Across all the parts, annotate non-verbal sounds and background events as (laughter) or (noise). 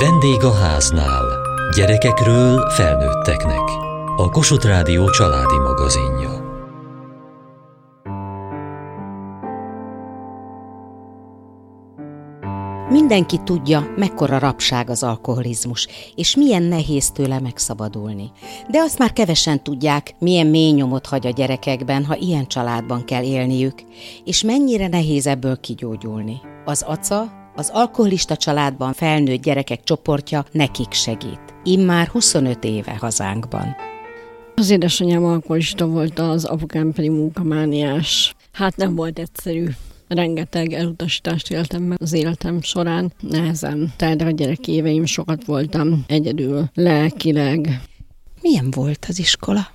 Vendég a háznál. Gyerekekről felnőtteknek. A Kossuth Rádió családi magazinja. Mindenki tudja, mekkora rapság az alkoholizmus, és milyen nehéz tőle megszabadulni. De azt már kevesen tudják, milyen mély nyomot hagy a gyerekekben, ha ilyen családban kell élniük, és mennyire nehéz ebből kigyógyulni. Az ACA, az alkoholista családban felnőtt gyerekek csoportja nekik segít. Immár 25 éve hazánkban. Az édesanyám alkoholista volt, az apukám pedig munkamániás. Hát nem volt egyszerű. Rengeteg elutasítást éltem meg az életem során. Nehezen tehát a gyerek éveim sokat voltam egyedül, lelkileg. Milyen volt az iskola?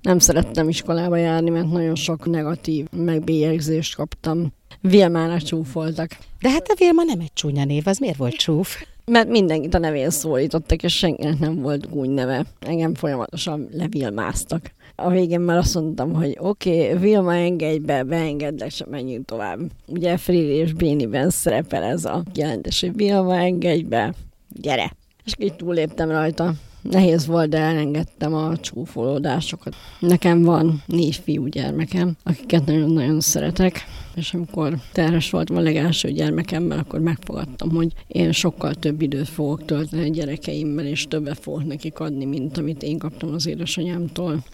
Nem szerettem iskolába járni, mert nagyon sok negatív megbélyegzést kaptam. Vilmára csúfoltak. De hát a Vilma nem egy csúnya név, az miért volt csúf? Mert mindenkit a nevén szólítottak, és senkinek nem volt úgy neve. Engem folyamatosan levilmáztak. A végén már azt mondtam, hogy oké, okay, Vilma engedj be, beengedlek, és menjünk tovább. Ugye Frili és Béniben szerepel ez a jelentés, hogy Vilma engedj be, gyere. És így túléptem rajta. Nehéz volt, de elengedtem a csúfolódásokat. Nekem van négy fiú gyermekem, akiket nagyon-nagyon szeretek, és amikor terhes voltam a legelső gyermekemmel, akkor megfogadtam, hogy én sokkal több időt fogok tölteni a gyerekeimmel, és többet fogok nekik adni, mint amit én kaptam az édesanyámtól.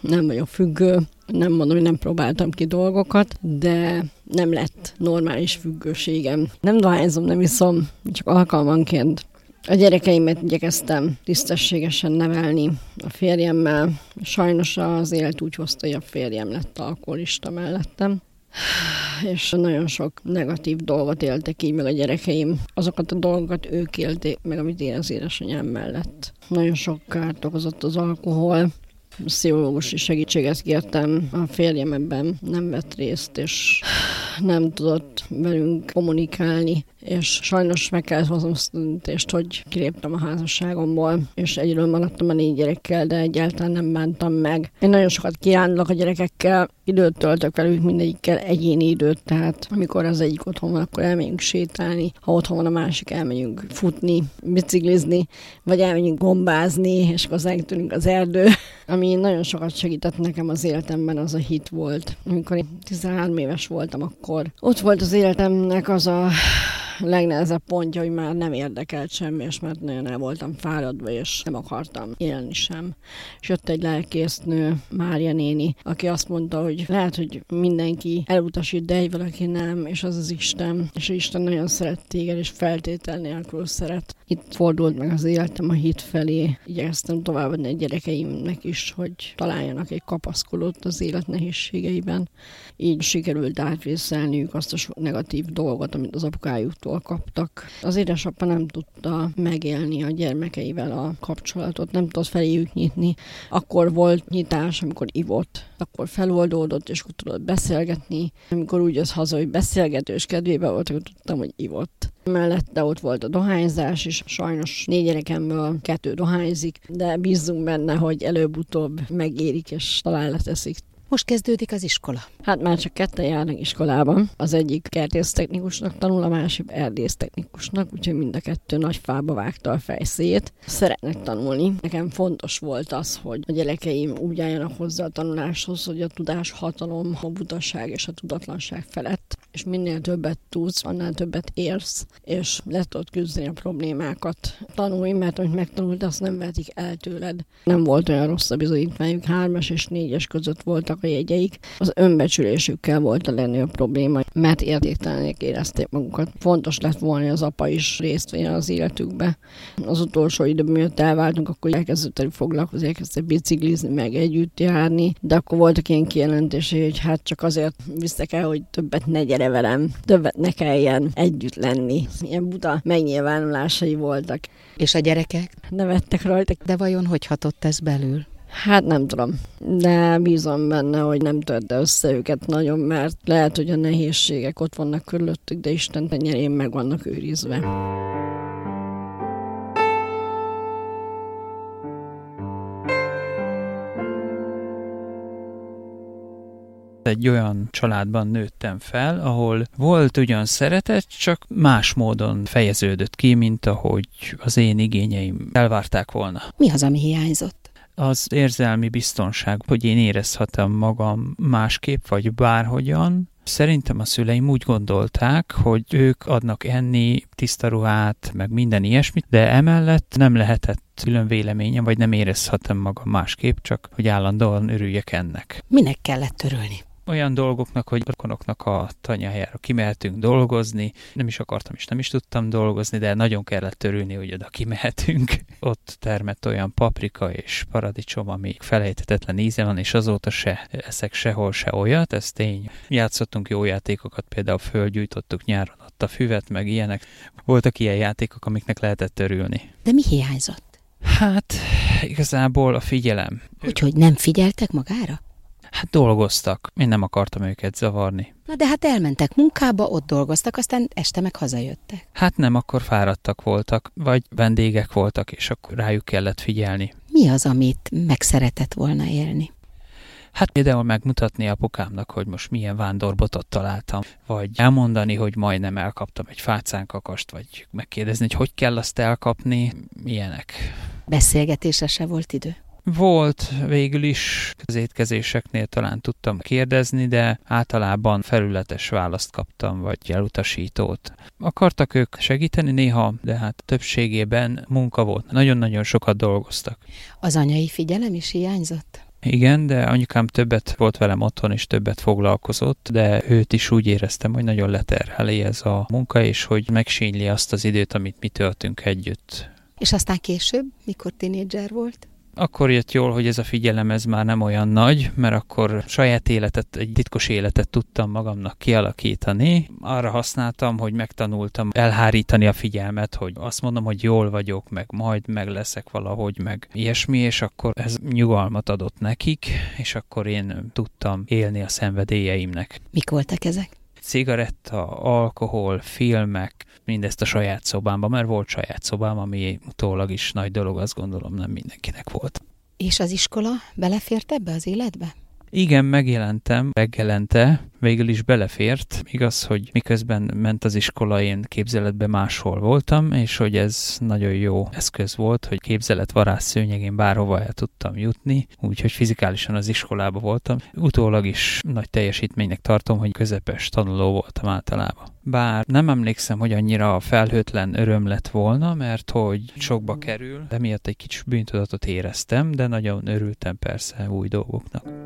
Nem vagyok függő, nem mondom, hogy nem próbáltam ki dolgokat, de nem lett normális függőségem. Nem dohányzom, nem iszom, csak alkalmanként a gyerekeimet igyekeztem tisztességesen nevelni a férjemmel. Sajnos az élet úgy hozta, hogy a férjem lett alkoholista mellettem és nagyon sok negatív dolgot éltek így meg a gyerekeim. Azokat a dolgokat ők élték meg, amit én az édesanyám mellett. Nagyon sok kárt okozott az alkohol, pszichológusi segítséget kértem, a férjem ebben nem vett részt, és nem tudott velünk kommunikálni, és sajnos meg kellett hoznom azt a döntést, hogy kiléptem a házasságomból, és egyről maradtam a négy gyerekkel, de egyáltalán nem bántam meg. Én nagyon sokat kirándulok a gyerekekkel, időt töltök velük mindegyikkel egyéni időt, tehát amikor az egyik otthon van, akkor elmegyünk sétálni, ha otthon van a másik, elmegyünk futni, biciklizni, vagy elmegyünk gombázni, és akkor az erdő. (laughs) Ami nagyon sokat segített nekem az életemben, az a hit volt. Amikor én 13 éves voltam, akkor ott volt az életemnek az a legnehezebb pontja, hogy már nem érdekelt semmi, és mert nagyon el voltam fáradva, és nem akartam élni sem. És jött egy lelkésznő, Mária néni, aki azt mondta, hogy lehet, hogy mindenki elutasít, de egy valaki nem, és az az Isten. És Isten nagyon szeret téged, és feltétel nélkül szeret. Itt fordult meg az életem a hit felé. Igyekeztem továbbadni a gyerekeimnek is, hogy találjanak egy kapaszkodót az élet nehézségeiben. Így sikerült átvészelniük azt a negatív dolgot, amit az apukájuktól kaptak. Az édesapa nem tudta megélni a gyermekeivel a kapcsolatot, nem tudott feléjük nyitni. Akkor volt nyitás, amikor ivott, akkor feloldódott, és akkor tudott beszélgetni. Amikor úgy az haza, hogy beszélgetős kedvébe volt, akkor tudtam, hogy ivott. Mellette ott volt a dohányzás is, sajnos négy gyerekemből kettő dohányzik, de bízunk benne, hogy előbb-utóbb megérik és talán leteszik. Most kezdődik az iskola. Hát már csak ketten járnak iskolában. Az egyik kertésztechnikusnak tanul, a másik erdésztechnikusnak, úgyhogy mind a kettő nagy fába vágta a fejszét. Szeretnek tanulni. Nekem fontos volt az, hogy a gyerekeim úgy álljanak hozzá a tanuláshoz, hogy a tudás hatalom, a butaság és a tudatlanság felett és minél többet tudsz, annál többet érsz, és le tudod küzdeni a problémákat. Tanulj, mert amit megtanult, azt nem vetik el tőled. Nem volt olyan rossz a bizonyítványuk, hármas és négyes között voltak a jegyeik. Az önbecsülésükkel volt a legnagyobb probléma, mert értéktelenek érezték magukat. Fontos lett volna, az apa is részt vegyen az életükbe. Az utolsó időben, miatt elváltunk, akkor elkezdett foglalkozni, elkezdett biciklizni, meg együtt járni, de akkor voltak ilyen kijelentései, hogy hát csak azért visztek el, hogy többet ne gyere velem, többet ne kelljen együtt lenni. Ilyen buta megnyilvánulásai voltak. És a gyerekek? Nevettek rajta. De vajon hogy hatott ez belül? Hát nem tudom, de bízom benne, hogy nem törte össze őket nagyon, mert lehet, hogy a nehézségek ott vannak körülöttük, de Isten tenyerén meg vannak őrizve. Egy olyan családban nőttem fel, ahol volt ugyan szeretet, csak más módon fejeződött ki, mint ahogy az én igényeim elvárták volna. Mi az, ami hiányzott? Az érzelmi biztonság, hogy én érezhetem magam másképp, vagy bárhogyan. Szerintem a szüleim úgy gondolták, hogy ők adnak enni, tiszta ruhát, meg minden ilyesmit, de emellett nem lehetett külön véleményem, vagy nem érezhetem magam másképp, csak hogy állandóan örüljek ennek. Minek kellett örülni? Olyan dolgoknak, hogy rokonoknak a tanyájára kimehetünk dolgozni. Nem is akartam, és nem is tudtam dolgozni, de nagyon kellett örülni, hogy oda kimehetünk. (laughs) Ott termett olyan paprika és paradicsom, ami felejthetetlen íze van, és azóta se eszek sehol se olyat, ez tény. Játszottunk jó játékokat, például fölgyújtottuk nyáron ott a füvet, meg ilyenek. Voltak ilyen játékok, amiknek lehetett örülni. De mi hiányzott? Hát, igazából a figyelem. Úgyhogy nem figyeltek magára? Hát dolgoztak. Én nem akartam őket zavarni. Na de hát elmentek munkába, ott dolgoztak, aztán este meg hazajöttek. Hát nem, akkor fáradtak voltak, vagy vendégek voltak, és akkor rájuk kellett figyelni. Mi az, amit meg szeretett volna élni? Hát például megmutatni apukámnak, hogy most milyen vándorbotot találtam, vagy elmondani, hogy majdnem elkaptam egy fácánkakast, vagy megkérdezni, hogy hogy kell azt elkapni, milyenek. Beszélgetésre se volt idő? Volt végül is, az étkezéseknél talán tudtam kérdezni, de általában felületes választ kaptam, vagy elutasítót. Akartak ők segíteni néha, de hát többségében munka volt. Nagyon-nagyon sokat dolgoztak. Az anyai figyelem is hiányzott? Igen, de anyukám többet volt velem otthon, és többet foglalkozott, de őt is úgy éreztem, hogy nagyon leterheli ez a munka, és hogy megsényli azt az időt, amit mi töltünk együtt. És aztán később, mikor tinédzser volt? Akkor jött jól, hogy ez a figyelem ez már nem olyan nagy, mert akkor saját életet, egy titkos életet tudtam magamnak kialakítani. Arra használtam, hogy megtanultam elhárítani a figyelmet, hogy azt mondom, hogy jól vagyok, meg majd meg leszek valahogy, meg ilyesmi, és akkor ez nyugalmat adott nekik, és akkor én tudtam élni a szenvedélyeimnek. Mik voltak ezek? Cigaretta, alkohol, filmek, mindezt a saját szobámban, mert volt saját szobám, ami utólag is nagy dolog, azt gondolom nem mindenkinek volt. És az iskola belefért ebbe az életbe? Igen, megjelentem reggelente, végül is belefért. Igaz, hogy miközben ment az iskola, én képzeletben máshol voltam, és hogy ez nagyon jó eszköz volt, hogy képzelet varázs szőnyegén bárhova el tudtam jutni, úgyhogy fizikálisan az iskolába voltam. Utólag is nagy teljesítménynek tartom, hogy közepes tanuló voltam általában. Bár nem emlékszem, hogy annyira felhőtlen öröm lett volna, mert hogy sokba kerül, de miatt egy kicsit bűntudatot éreztem, de nagyon örültem persze új dolgoknak.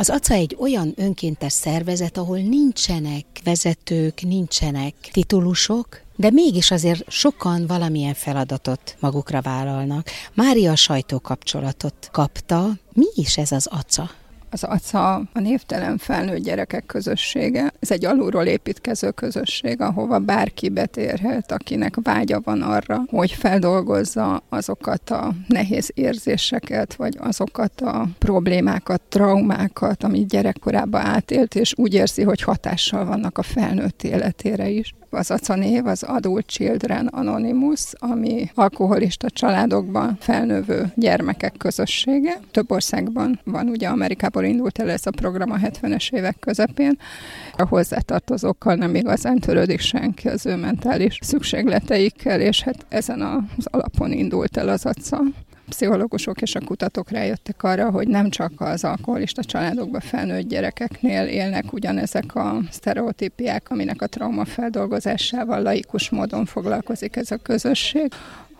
Az ACA egy olyan önkéntes szervezet, ahol nincsenek vezetők, nincsenek titulusok, de mégis azért sokan valamilyen feladatot magukra vállalnak. Mária sajtókapcsolatot kapta. Mi is ez az ACA? Az ACA a névtelen felnőtt gyerekek közössége. Ez egy alulról építkező közösség, ahova bárki betérhet, akinek vágya van arra, hogy feldolgozza azokat a nehéz érzéseket, vagy azokat a problémákat, traumákat, amit gyerekkorában átélt, és úgy érzi, hogy hatással vannak a felnőtt életére is az ACA név az Adult Children Anonymous, ami alkoholista családokban felnövő gyermekek közössége. Több országban van, ugye Amerikából indult el ez a program a 70-es évek közepén. A hozzátartozókkal nem igazán törődik senki az ő mentális szükségleteikkel, és hát ezen az alapon indult el az ACA pszichológusok és a kutatók rájöttek arra, hogy nem csak az alkoholista családokban felnőtt gyerekeknél élnek ugyanezek a sztereotípiák, aminek a trauma feldolgozásával laikus módon foglalkozik ez a közösség,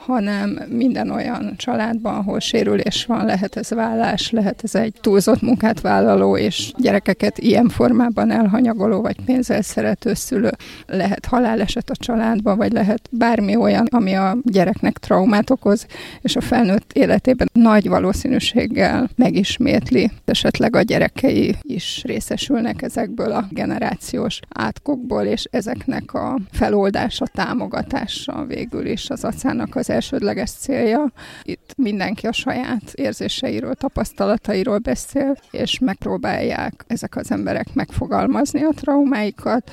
hanem minden olyan családban, ahol sérülés van, lehet ez vállás, lehet ez egy túlzott munkát vállaló, és gyerekeket ilyen formában elhanyagoló, vagy pénzzel szerető szülő, lehet haláleset a családban, vagy lehet bármi olyan, ami a gyereknek traumát okoz, és a felnőtt életében nagy valószínűséggel megismétli. Esetleg a gyerekei is részesülnek ezekből a generációs átkokból, és ezeknek a feloldása, támogatása végül is az acának az elsődleges célja. Itt mindenki a saját érzéseiről, tapasztalatairól beszél, és megpróbálják ezek az emberek megfogalmazni a traumáikat,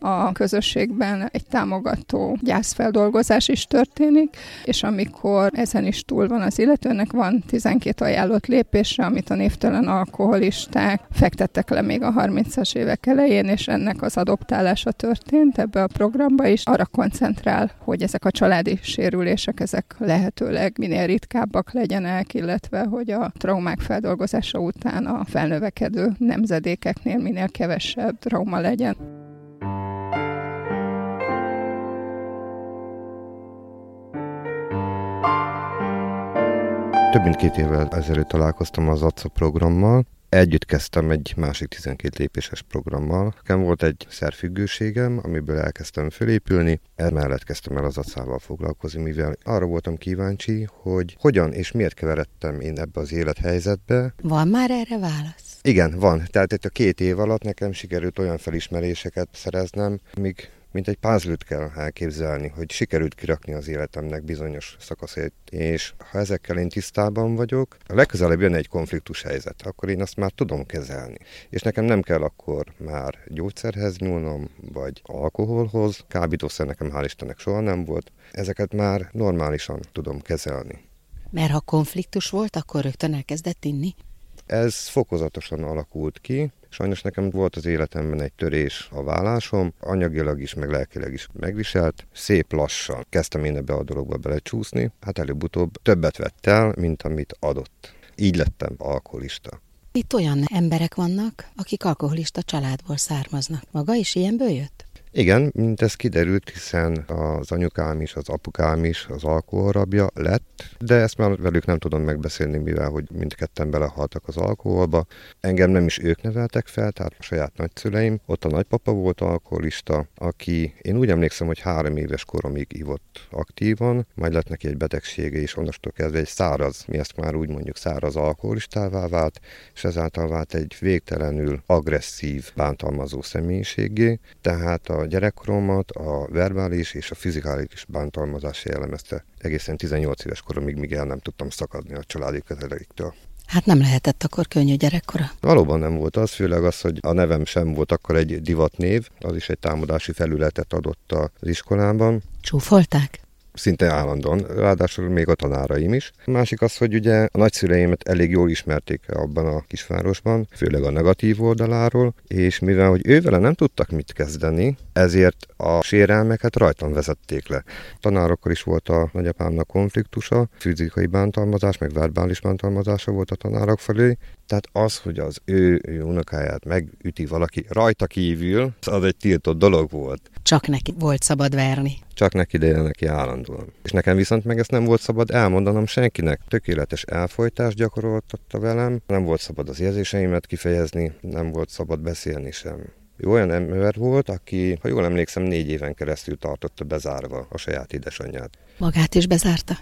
a közösségben egy támogató gyászfeldolgozás is történik, és amikor ezen is túl van az illetőnek, van 12 ajánlott lépésre, amit a névtelen alkoholisták fektettek le még a 30-as évek elején, és ennek az adoptálása történt ebbe a programba is. Arra koncentrál, hogy ezek a családi sérülések, ezek lehetőleg minél ritkábbak legyenek, illetve hogy a traumák feldolgozása után a felnövekedő nemzedékeknél minél kevesebb trauma legyen. Több mint két évvel ezelőtt találkoztam az ACA programmal, Együtt kezdtem egy másik 12 lépéses programmal. Nekem volt egy szerfüggőségem, amiből elkezdtem fölépülni. Emellett kezdtem el az acával foglalkozni, mivel arra voltam kíváncsi, hogy hogyan és miért keveredtem én ebbe az élethelyzetbe. Van már erre válasz? Igen, van. Tehát itt a két év alatt nekem sikerült olyan felismeréseket szereznem, amíg mint egy pázlőt kell elképzelni, hogy sikerült kirakni az életemnek bizonyos szakaszait, és ha ezekkel én tisztában vagyok, a legközelebb jön egy konfliktus helyzet, akkor én azt már tudom kezelni. És nekem nem kell akkor már gyógyszerhez nyúlnom, vagy alkoholhoz, kábítószer nekem hál' Istennek soha nem volt, ezeket már normálisan tudom kezelni. Mert ha konfliktus volt, akkor rögtön elkezdett inni? Ez fokozatosan alakult ki, Sajnos nekem volt az életemben egy törés a vállásom, anyagilag is, meg lelkileg is megviselt. Szép lassan kezdtem én ebbe a dologba belecsúszni, hát előbb-utóbb többet vett el, mint amit adott. Így lettem alkoholista. Itt olyan emberek vannak, akik alkoholista családból származnak. Maga is ilyenből jött? Igen, mint ez kiderült, hiszen az anyukám is, az apukám is az alkoholrabja lett, de ezt már velük nem tudom megbeszélni, mivel hogy mindketten belehaltak az alkoholba. Engem nem is ők neveltek fel, tehát a saját nagyszüleim. Ott a nagypapa volt alkoholista, aki én úgy emlékszem, hogy három éves koromig ivott aktívan, majd lett neki egy betegsége, és onnastól kezdve egy száraz, mi ezt már úgy mondjuk száraz alkoholistává vált, és ezáltal vált egy végtelenül agresszív, bántalmazó személyiségé. Tehát a a gyerekkoromat a verbális és a fizikális bántalmazás jellemezte. Egészen 18 éves koromig, míg el nem tudtam szakadni a családi közeleiktől. Hát nem lehetett akkor könnyű gyerekkora. Valóban nem volt az, főleg az, hogy a nevem sem volt akkor egy divatnév, az is egy támadási felületet adott az iskolában. Csúfolták? Szinte állandóan, ráadásul még a tanáraim is. A másik az, hogy ugye a nagyszüleimet elég jól ismerték abban a kisvárosban, főleg a negatív oldaláról, és mivel hogy ővele nem tudtak mit kezdeni, ezért a sérelmeket rajtam vezették le. Tanárokkal is volt a nagyapámnak konfliktusa, fizikai bántalmazás, meg verbális bántalmazása volt a tanárok felé, tehát az, hogy az ő, ő unokáját megüti valaki rajta kívül, az egy tiltott dolog volt. Csak neki volt szabad verni. Csak neki, de neki állandóan. És nekem viszont meg ezt nem volt szabad elmondanom senkinek. Tökéletes elfolytást gyakoroltatta velem, nem volt szabad az érzéseimet kifejezni, nem volt szabad beszélni sem. Ő olyan ember volt, aki, ha jól emlékszem, négy éven keresztül tartotta bezárva a saját édesanyját. Magát is bezárta?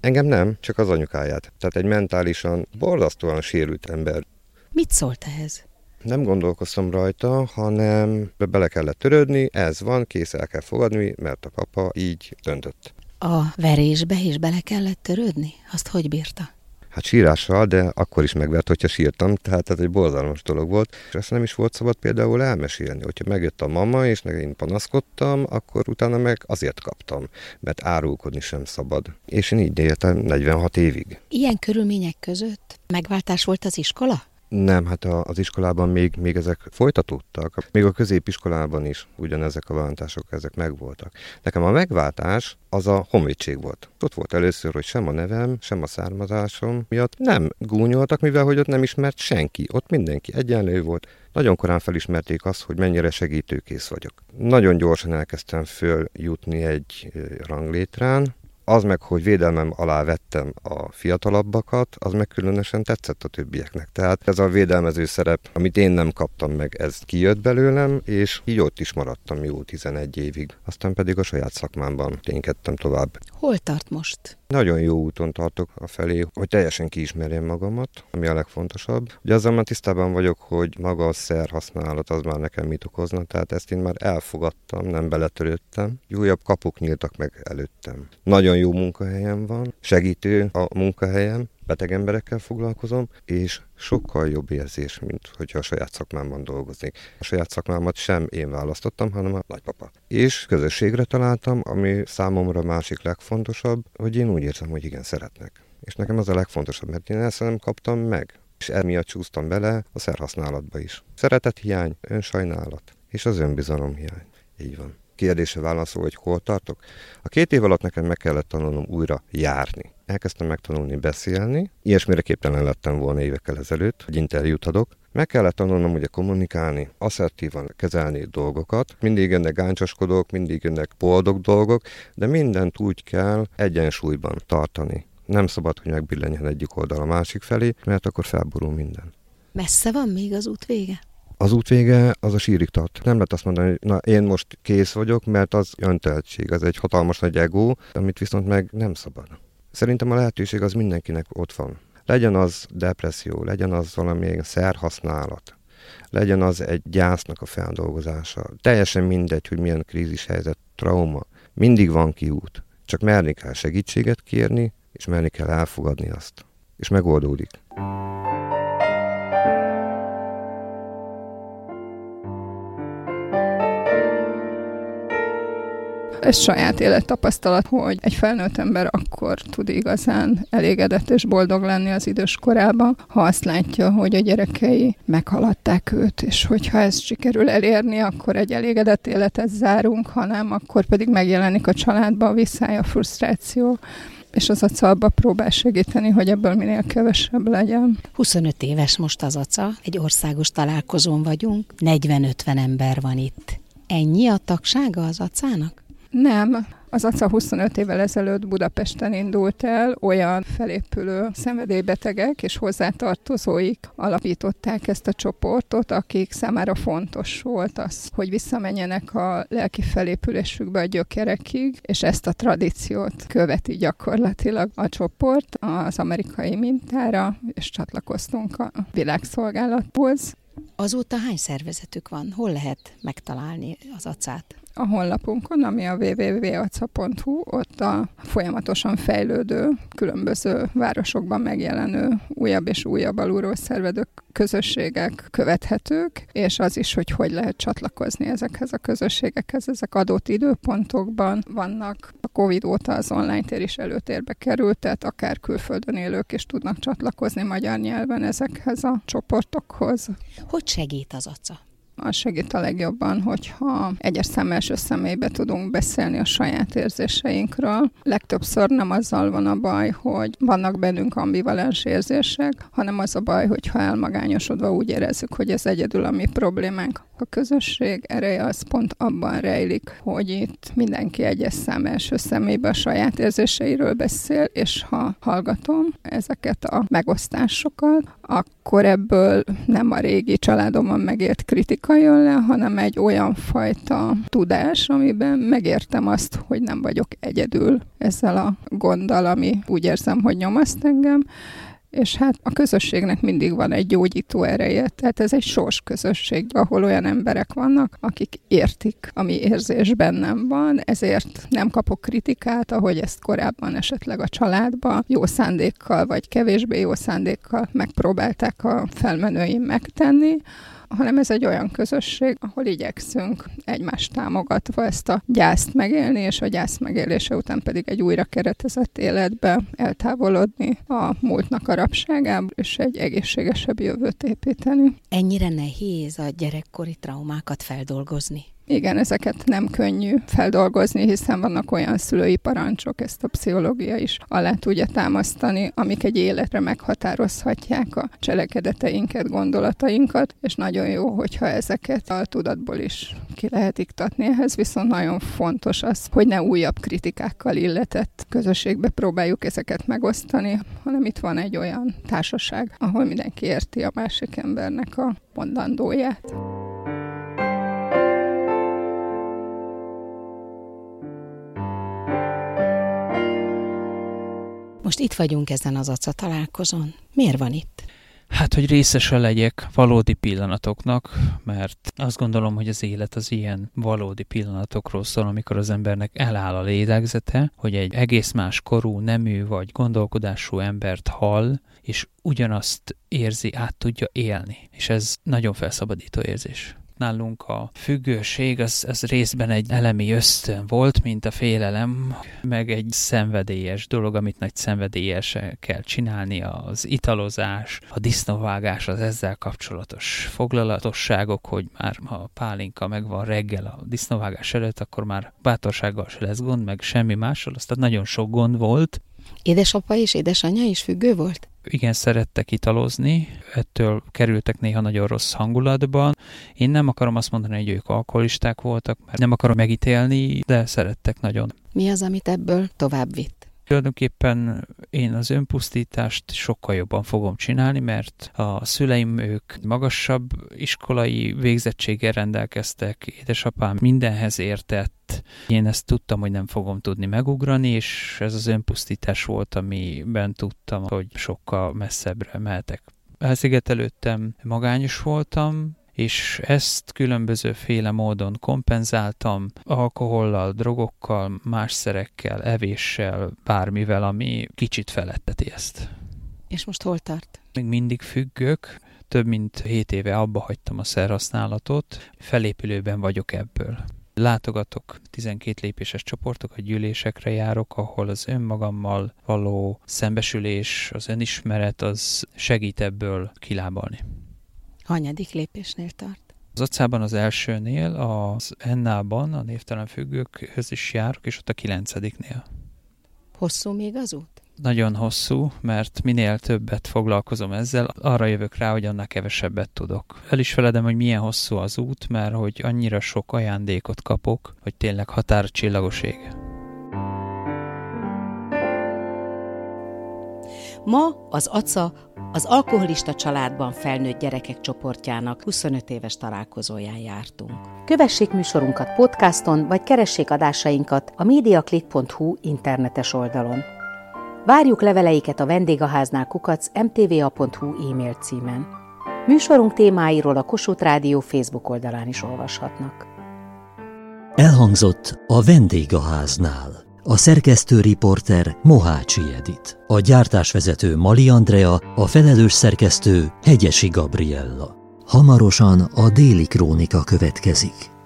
Engem nem, csak az anyukáját. Tehát egy mentálisan borzasztóan sérült ember. Mit szólt ehhez? Nem gondolkoztam rajta, hanem bele kellett törődni, ez van, kész el kell fogadni, mert a papa így döntött. A verésbe is bele kellett törődni? Azt hogy bírta? hát sírással, de akkor is megvert, hogyha sírtam, tehát ez egy borzalmas dolog volt. És ezt nem is volt szabad például elmesélni, hogyha megjött a mama, és én panaszkodtam, akkor utána meg azért kaptam, mert árulkodni sem szabad. És én így éltem 46 évig. Ilyen körülmények között megváltás volt az iskola? Nem, hát a, az iskolában még, még ezek folytatódtak. Még a középiskolában is ugyanezek a váltások, ezek megvoltak. Nekem a megváltás az a honvédség volt. Ott volt először, hogy sem a nevem, sem a származásom miatt nem gúnyoltak, mivel hogy ott nem ismert senki. Ott mindenki egyenlő volt. Nagyon korán felismerték azt, hogy mennyire segítőkész vagyok. Nagyon gyorsan elkezdtem följutni egy ranglétrán, az meg, hogy védelmem alá vettem a fiatalabbakat, az meg különösen tetszett a többieknek. Tehát ez a védelmező szerep, amit én nem kaptam meg, ez kijött belőlem, és így ott is maradtam jó 11 évig. Aztán pedig a saját szakmámban ténykedtem tovább. Hol tart most? Nagyon jó úton tartok a felé, hogy teljesen kiismerjem magamat, ami a legfontosabb. Ugye azzal már tisztában vagyok, hogy maga a szer használat az már nekem mit okozna, tehát ezt én már elfogadtam, nem beletörődtem. Újabb kapuk nyíltak meg előttem. Nagyon jó munkahelyem van, segítő a munkahelyem, beteg emberekkel foglalkozom, és sokkal jobb érzés, mint hogyha a saját szakmámban dolgoznék. A saját szakmámat sem én választottam, hanem a nagypapa. És közösségre találtam, ami számomra másik legfontosabb, hogy én úgy érzem, hogy igen, szeretnek. És nekem az a legfontosabb, mert én ezt nem kaptam meg. És emiatt csúsztam bele a szerhasználatba is. Szeretet hiány, önsajnálat és az önbizalom hiány. Így van. Kérdése válaszol, hogy hol tartok? A két év alatt nekem meg kellett tanulnom újra járni. Elkezdtem megtanulni beszélni, ilyesmire képtelen lettem volna évekkel ezelőtt, hogy interjút adok. Meg kellett tanulnom ugye kommunikálni, asszertívan kezelni dolgokat. Mindig jönnek gáncsoskodók, mindig jönnek boldog dolgok, de mindent úgy kell egyensúlyban tartani. Nem szabad, hogy megbillenjen egyik oldal a másik felé, mert akkor felborul minden. Messze van még az út vége? Az út vége az a sírig tart. Nem lehet azt mondani, hogy na én most kész vagyok, mert az önteltség, az egy hatalmas nagy ego, amit viszont meg nem szabad. Szerintem a lehetőség az mindenkinek ott van. Legyen az depresszió, legyen az valami szerhasználat, legyen az egy gyásznak a feldolgozása. Teljesen mindegy, hogy milyen krízis helyzet, trauma. Mindig van kiút. Csak merni kell segítséget kérni, és merni kell elfogadni azt. És megoldódik. Ez saját élettapasztalat, hogy egy felnőtt ember akkor tud igazán elégedett és boldog lenni az idős korában, ha azt látja, hogy a gyerekei meghaladták őt, és hogyha ezt sikerül elérni, akkor egy elégedett életet zárunk, hanem akkor pedig megjelenik a családba a visszája, a frusztráció, és az aca abba próbál segíteni, hogy ebből minél kevesebb legyen. 25 éves most az aca, egy országos találkozón vagyunk, 40-50 ember van itt. Ennyi a tagsága az acának? Nem, az ACA 25 évvel ezelőtt Budapesten indult el, olyan felépülő szenvedélybetegek és hozzátartozóik alapították ezt a csoportot, akik számára fontos volt az, hogy visszamenjenek a lelki felépülésükbe a gyökerekig, és ezt a tradíciót követi gyakorlatilag a csoport az amerikai mintára, és csatlakoztunk a világszolgálathoz. Azóta hány szervezetük van? Hol lehet megtalálni az acát? A honlapunkon, ami a www.aca.hu, ott a folyamatosan fejlődő, különböző városokban megjelenő újabb és újabb alulról szervedő közösségek követhetők, és az is, hogy hogy lehet csatlakozni ezekhez a közösségekhez. Ezek adott időpontokban vannak. A Covid óta az online tér is előtérbe került, tehát akár külföldön élők is tudnak csatlakozni magyar nyelven ezekhez a csoportokhoz. Hogy segít az ACA? Az segít a legjobban, hogyha egyes szem első személybe tudunk beszélni a saját érzéseinkről. Legtöbbször nem azzal van a baj, hogy vannak bennünk ambivalens érzések, hanem az a baj, hogyha elmagányosodva úgy érezzük, hogy ez egyedül a mi problémánk. A közösség ereje az pont abban rejlik, hogy itt mindenki egyes szám első szemébe a saját érzéseiről beszél, és ha hallgatom ezeket a megosztásokat, akkor ebből nem a régi családomban megért kritika jön le, hanem egy olyan fajta tudás, amiben megértem azt, hogy nem vagyok egyedül ezzel a gonddal, ami úgy érzem, hogy nyomaszt engem, és hát a közösségnek mindig van egy gyógyító ereje, tehát ez egy sors közösség, ahol olyan emberek vannak, akik értik, ami érzés bennem van, ezért nem kapok kritikát, ahogy ezt korábban esetleg a családban jó szándékkal vagy kevésbé jó szándékkal megpróbálták a felmenőim megtenni, hanem ez egy olyan közösség, ahol igyekszünk egymást támogatva ezt a gyászt megélni, és a gyász megélése után pedig egy újra keretezett életbe eltávolodni a múltnak a rabságából, és egy egészségesebb jövőt építeni. Ennyire nehéz a gyerekkori traumákat feldolgozni? Igen, ezeket nem könnyű feldolgozni, hiszen vannak olyan szülői parancsok, ezt a pszichológia is alá tudja támasztani, amik egy életre meghatározhatják a cselekedeteinket, gondolatainkat, és nagyon jó, hogyha ezeket a tudatból is ki lehet iktatni. Ehhez viszont nagyon fontos az, hogy ne újabb kritikákkal illetett közösségbe próbáljuk ezeket megosztani, hanem itt van egy olyan társaság, ahol mindenki érti a másik embernek a mondandóját. Most itt vagyunk ezen az aca találkozón. Miért van itt? Hát, hogy részese legyek valódi pillanatoknak, mert azt gondolom, hogy az élet az ilyen valódi pillanatokról szól, amikor az embernek eláll a lélegzete, hogy egy egész más korú, nemű vagy gondolkodású embert hall, és ugyanazt érzi, át tudja élni. És ez nagyon felszabadító érzés nálunk a függőség az, az részben egy elemi ösztön volt, mint a félelem, meg egy szenvedélyes dolog, amit nagy szenvedélyes kell csinálni, az italozás, a disznóvágás, az ezzel kapcsolatos foglalatosságok, hogy már ha a pálinka megvan reggel a disznóvágás előtt, akkor már bátorsággal se lesz gond, meg semmi mással, aztán nagyon sok gond volt. Édesapa és édesanyja is függő volt? Igen szerettek italozni, ettől kerültek néha nagyon rossz hangulatban. Én nem akarom azt mondani, hogy ők alkoholisták voltak, mert nem akarom megítélni, de szerettek nagyon. Mi az, amit ebből tovább vitt? Tulajdonképpen én az önpusztítást sokkal jobban fogom csinálni, mert a szüleim ők magasabb iskolai végzettséggel rendelkeztek, édesapám mindenhez értett, én ezt tudtam, hogy nem fogom tudni megugrani, és ez az önpusztítás volt, amiben tudtam, hogy sokkal messzebbre mehetek. Elszigetelődtem, magányos voltam, és ezt különböző féle módon kompenzáltam, alkohollal, drogokkal, más szerekkel, evéssel, bármivel, ami kicsit feletteti ezt. És most hol tart? Még mindig függök, több mint 7 éve abba hagytam a szerhasználatot, felépülőben vagyok ebből. Látogatok 12 lépéses csoportokat, gyűlésekre járok, ahol az önmagammal való szembesülés, az önismeret, az segít ebből kilábalni. Hanyadik lépésnél tart? Az acában az elsőnél, az Ennában, a névtelen függőkhöz is járok, és ott a kilencediknél. Hosszú még az út? Nagyon hosszú, mert minél többet foglalkozom ezzel, arra jövök rá, hogy annál kevesebbet tudok. El is feledem, hogy milyen hosszú az út, mert hogy annyira sok ajándékot kapok, hogy tényleg határcsillagos ég. Ma az ACA az alkoholista családban felnőtt gyerekek csoportjának 25 éves találkozóján jártunk. Kövessék műsorunkat podcaston, vagy keressék adásainkat a mediaclick.hu internetes oldalon. Várjuk leveleiket a vendégháznál kukac mtva.hu e-mail címen. Műsorunk témáiról a Kossuth Rádió Facebook oldalán is olvashatnak. Elhangzott a vendégháznál. A szerkesztő riporter Mohácsi Edit. A gyártásvezető Mali Andrea, a felelős szerkesztő Hegyesi Gabriella. Hamarosan a déli krónika következik.